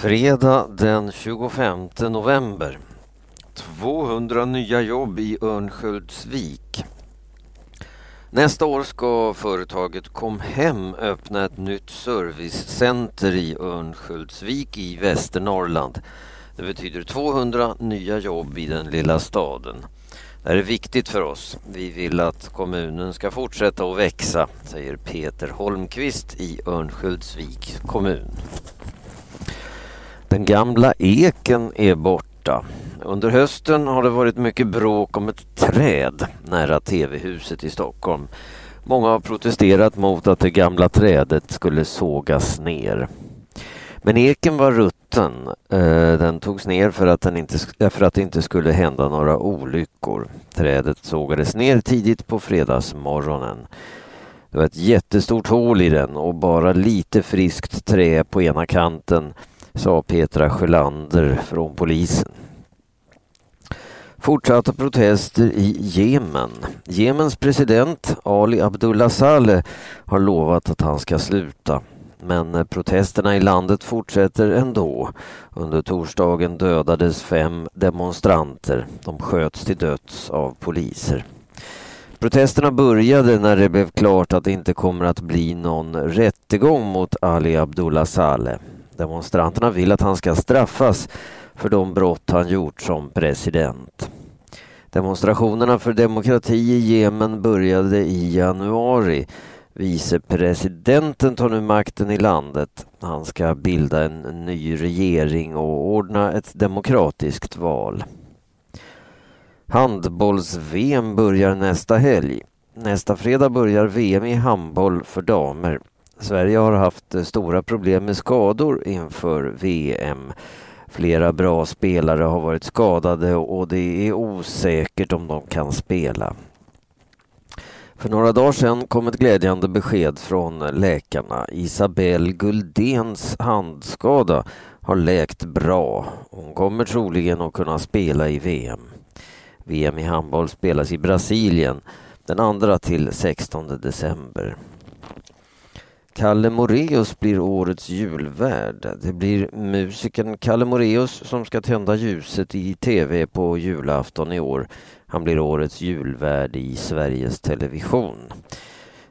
Fredag den 25 november. 200 nya jobb i Örnsköldsvik. Nästa år ska företaget Comhem öppna ett nytt servicecenter i Örnsköldsvik i Västernorrland. Det betyder 200 nya jobb i den lilla staden. Det här är viktigt för oss. Vi vill att kommunen ska fortsätta att växa, säger Peter Holmqvist i Örnsköldsvik kommun. Den gamla eken är borta. Under hösten har det varit mycket bråk om ett träd nära TV-huset i Stockholm. Många har protesterat mot att det gamla trädet skulle sågas ner. Men eken var rutten. Eh, den togs ner för att, den inte, eh, för att det inte skulle hända några olyckor. Trädet sågades ner tidigt på fredagsmorgonen. Det var ett jättestort hål i den och bara lite friskt trä på ena kanten sa Petra Sjölander från polisen. Fortsatta protester i Jemen. Jemens president Ali Abdullah Saleh har lovat att han ska sluta. Men protesterna i landet fortsätter ändå. Under torsdagen dödades fem demonstranter. De sköts till döds av poliser. Protesterna började när det blev klart att det inte kommer att bli någon rättegång mot Ali Abdullah Saleh. Demonstranterna vill att han ska straffas för de brott han gjort som president. Demonstrationerna för demokrati i Jemen började i januari. Vicepresidenten tar nu makten i landet. Han ska bilda en ny regering och ordna ett demokratiskt val. Handbolls-VM börjar nästa helg. Nästa fredag börjar VM i handboll för damer. Sverige har haft eh, stora problem med skador inför VM. Flera bra spelare har varit skadade och det är osäkert om de kan spela. För några dagar sedan kom ett glädjande besked från läkarna. Isabelle Guldens handskada har läkt bra. Hon kommer troligen att kunna spela i VM. VM i handboll spelas i Brasilien den 2 till 16 december. Kalle Moreus blir årets julvärd. Det blir musikern Kalle Moreus som ska tända ljuset i tv på julafton i år. Han blir årets julvärd i Sveriges Television.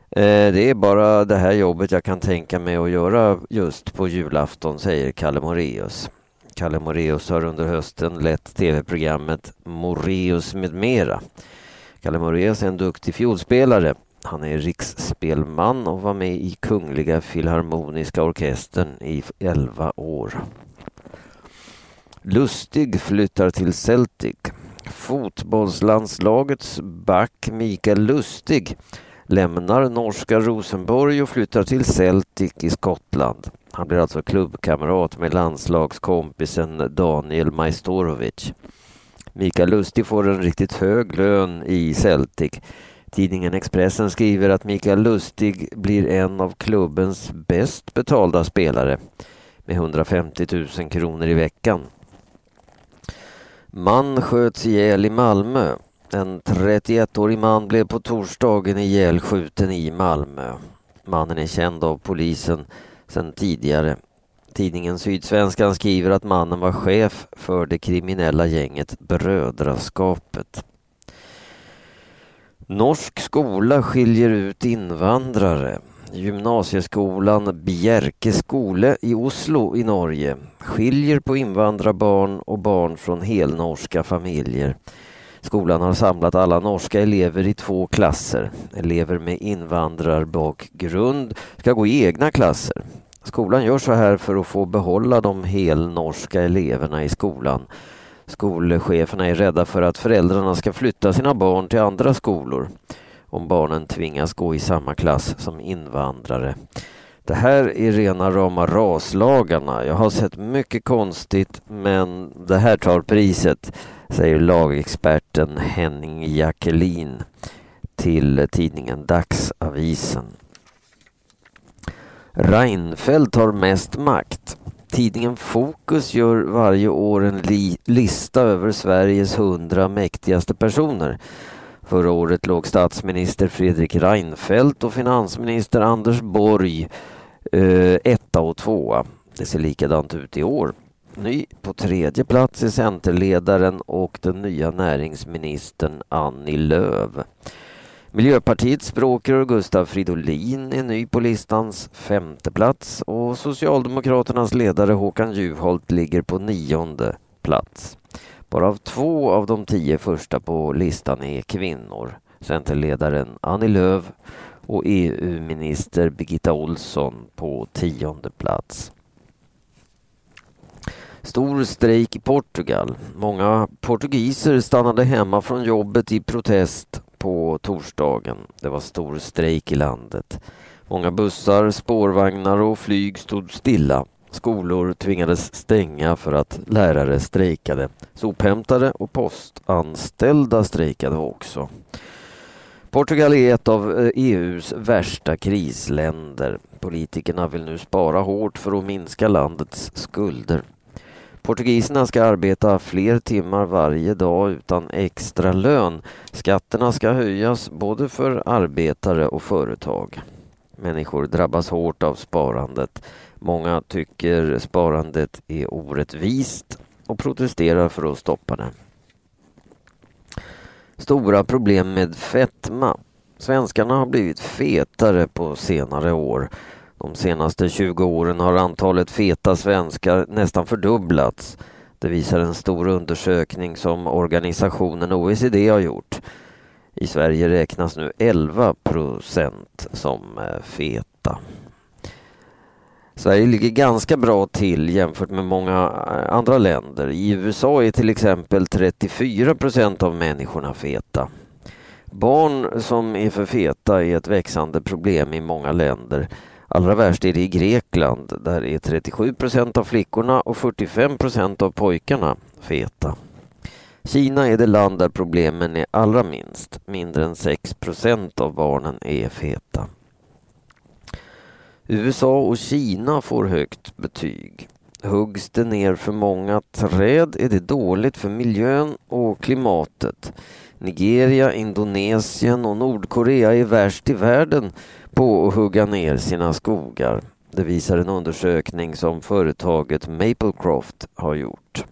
Eh, det är bara det här jobbet jag kan tänka mig att göra just på julafton, säger Kalle Moreus. Kalle Moreus har under hösten lett tv-programmet Moreus med mera. Kalle Moreus är en duktig fiolspelare han är riksspelman och var med i Kungliga Filharmoniska Orkestern i 11 år. Lustig flyttar till Celtic. Fotbollslandslagets back Mikael Lustig lämnar norska Rosenborg och flyttar till Celtic i Skottland. Han blir alltså klubbkamrat med landslagskompisen Daniel Majstorovic. Mikael Lustig får en riktigt hög lön i Celtic Tidningen Expressen skriver att Mikael Lustig blir en av klubbens bäst betalda spelare med 150 000 kronor i veckan. Man sköts ihjäl i Malmö. En 31-årig man blev på torsdagen ihjälskjuten i Malmö. Mannen är känd av polisen sedan tidigare. Tidningen Sydsvenskan skriver att mannen var chef för det kriminella gänget Brödraskapet. Norsk skola skiljer ut invandrare. Gymnasieskolan Bjerke skole i Oslo i Norge skiljer på invandrarbarn och barn från helnorska familjer. Skolan har samlat alla norska elever i två klasser. Elever med invandrarbakgrund ska gå i egna klasser. Skolan gör så här för att få behålla de helnorska eleverna i skolan Skolcheferna är rädda för att föräldrarna ska flytta sina barn till andra skolor om barnen tvingas gå i samma klass som invandrare. Det här är rena rama raslagarna. Jag har sett mycket konstigt men det här tar priset, säger lagexperten Henning Jackelin till tidningen Dagsavisen. Reinfeldt har mest makt. Tidningen Fokus gör varje år en li lista över Sveriges hundra mäktigaste personer. Förra året låg statsminister Fredrik Reinfeldt och finansminister Anders Borg eh, etta och tvåa. Det ser likadant ut i år. Ny på tredje plats är Centerledaren och den nya näringsministern Annie Lööf. Miljöpartiets språkrör Gustav Fridolin är ny på listans femte plats och Socialdemokraternas ledare Håkan Juholt ligger på nionde plats. Bara av två av de tio första på listan är kvinnor. Centerledaren Annie Lööf och EU-minister Birgitta Olsson på tionde plats. Stor strejk i Portugal. Många portugiser stannade hemma från jobbet i protest på torsdagen. Det var stor strejk i landet. Många bussar, spårvagnar och flyg stod stilla. Skolor tvingades stänga för att lärare strejkade. Sophämtare och postanställda strejkade också. Portugal är ett av eh, e EUs värsta krisländer. Politikerna vill nu spara hårt för att minska landets skulder. Portugiserna ska arbeta fler timmar varje dag utan extra lön. Skatterna ska höjas både för arbetare och företag. Människor drabbas hårt av sparandet. Många tycker sparandet är orättvist och protesterar för att stoppa det. Stora problem med fetma. Svenskarna har blivit fetare på senare år. De senaste 20 åren har antalet feta svenskar nästan fördubblats. Det visar en stor undersökning som organisationen OECD har gjort. I Sverige räknas nu 11 procent som eh, feta. Sverige ligger ganska bra till jämfört med många eh, andra länder. I USA är till exempel 34 procent av människorna feta. Barn som är för feta är ett växande problem i många länder. Allra värst är det i Grekland. Där är 37 procent av flickorna och 45 procent av pojkarna feta. Kina är det land där problemen är allra minst. Mindre än 6 procent av barnen är feta. USA och Kina får högt betyg. Huggs det ner för många träd är det dåligt för miljön och klimatet. Nigeria, Indonesien och Nordkorea är värst i världen på att hugga ner sina skogar. Det visar en undersökning som företaget Maplecroft har gjort.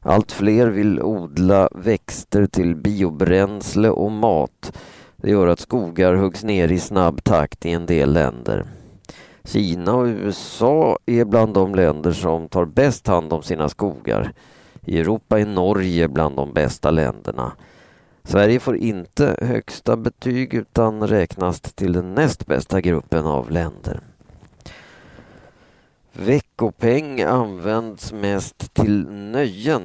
Allt fler vill odla växter till biobränsle och mat. Det gör att skogar huggs ner i snabb takt i en del länder. Kina och USA är bland de länder som tar bäst hand om sina skogar. I Europa är Norge bland de bästa länderna. Sverige får inte högsta betyg utan räknas till den näst bästa gruppen av länder. Veckopeng används mest till nöjen.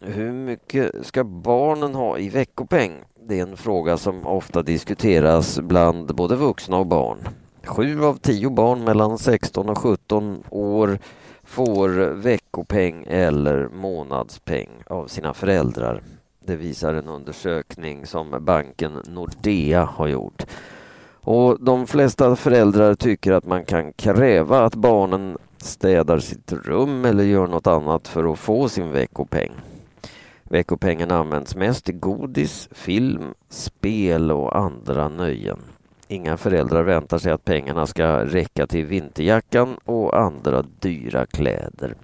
Hur mycket ska barnen ha i veckopeng? Det är en fråga som ofta diskuteras bland både vuxna och barn. Sju av tio barn mellan 16 och 17 år får veckopeng eller månadspeng av sina föräldrar. Det visar en undersökning som banken Nordea har gjort. Och de flesta föräldrar tycker att man kan kräva att barnen städar sitt rum eller gör något annat för att få sin veckopeng. Veckopengen används mest till godis, film, spel och andra nöjen. Inga föräldrar väntar sig att pengarna ska räcka till vinterjackan och andra dyra kläder.